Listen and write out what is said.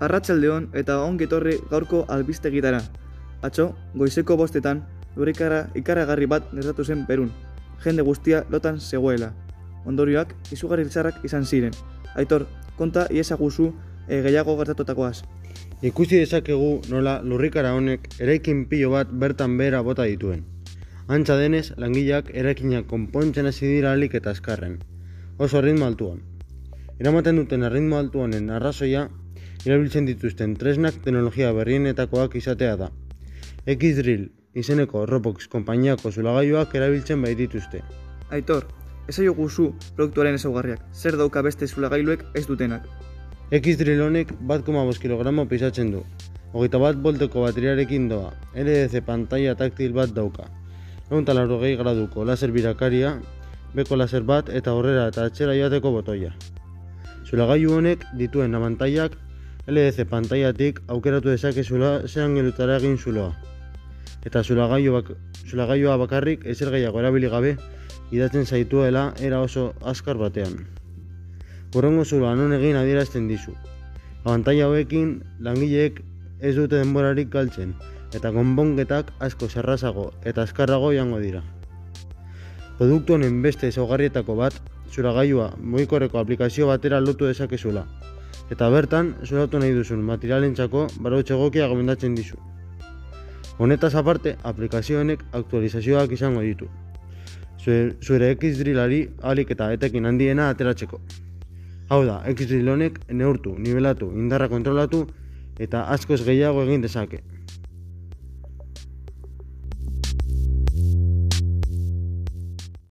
Arratsaldeon eta ongi etorri gaurko albistegitara. Atzo, goizeko bostetan, lurrikara ikaragarri bat gertatu zen Perun. Jende guztia lotan zegoela. Ondorioak izugarri txarrak izan ziren. Aitor, konta iesaguzu e, gehiago gertatutakoaz. Ikusi dezakegu nola lurrikara honek eraikin pilo bat bertan behera bota dituen. Antza denez, langileak eraikinak konpontzen hasi dira alik eta azkarren. Oso ritmo altuan. Eramaten duten ritmo altuanen arrazoia, erabiltzen dituzten tresnak teknologia berrienetakoak izatea da. X-Drill izeneko Robox konpainiako zulagailuak erabiltzen baitituzte. Aitor, esaio guzu produktuaren ezaugarriak, zer dauka beste zulagailuek ez dutenak. X-Drill honek bat koma kilogramo pisatzen du. Hogeita bat volteko bateriarekin doa, LDC pantalla taktil bat dauka. Egun gehi graduko laser birakaria, beko laser bat eta horrera eta atxera joateko botoia. Zulagailu honek dituen abantailak LDC pantailatik aukeratu dezakezula zean gelutara egin zuloa. Eta zulagailua bak, zulagailua bakarrik ezer gehiago erabili gabe idatzen zaituela era oso azkar batean. Horrengo zuloa non egin adierazten dizu. Abantaila hauekin langileek ez dute denborarik galtzen eta konponketak asko zerrazago eta azkarrago jango dira. Produktu honen beste ezaugarrietako bat, zuragailua moikorreko aplikazio batera lotu dezakezula. Eta bertan, zuratu nahi duzun materialentzako barautxe egokia gomendatzen dizu. Honetaz aparte, aplikazioenek aktualizazioak izango ditu. Zure, zure X-Drillari alik eta etekin handiena ateratzeko. Hau da, X-Drill honek neurtu, nivelatu, indarra kontrolatu eta askoz gehiago egin dezake.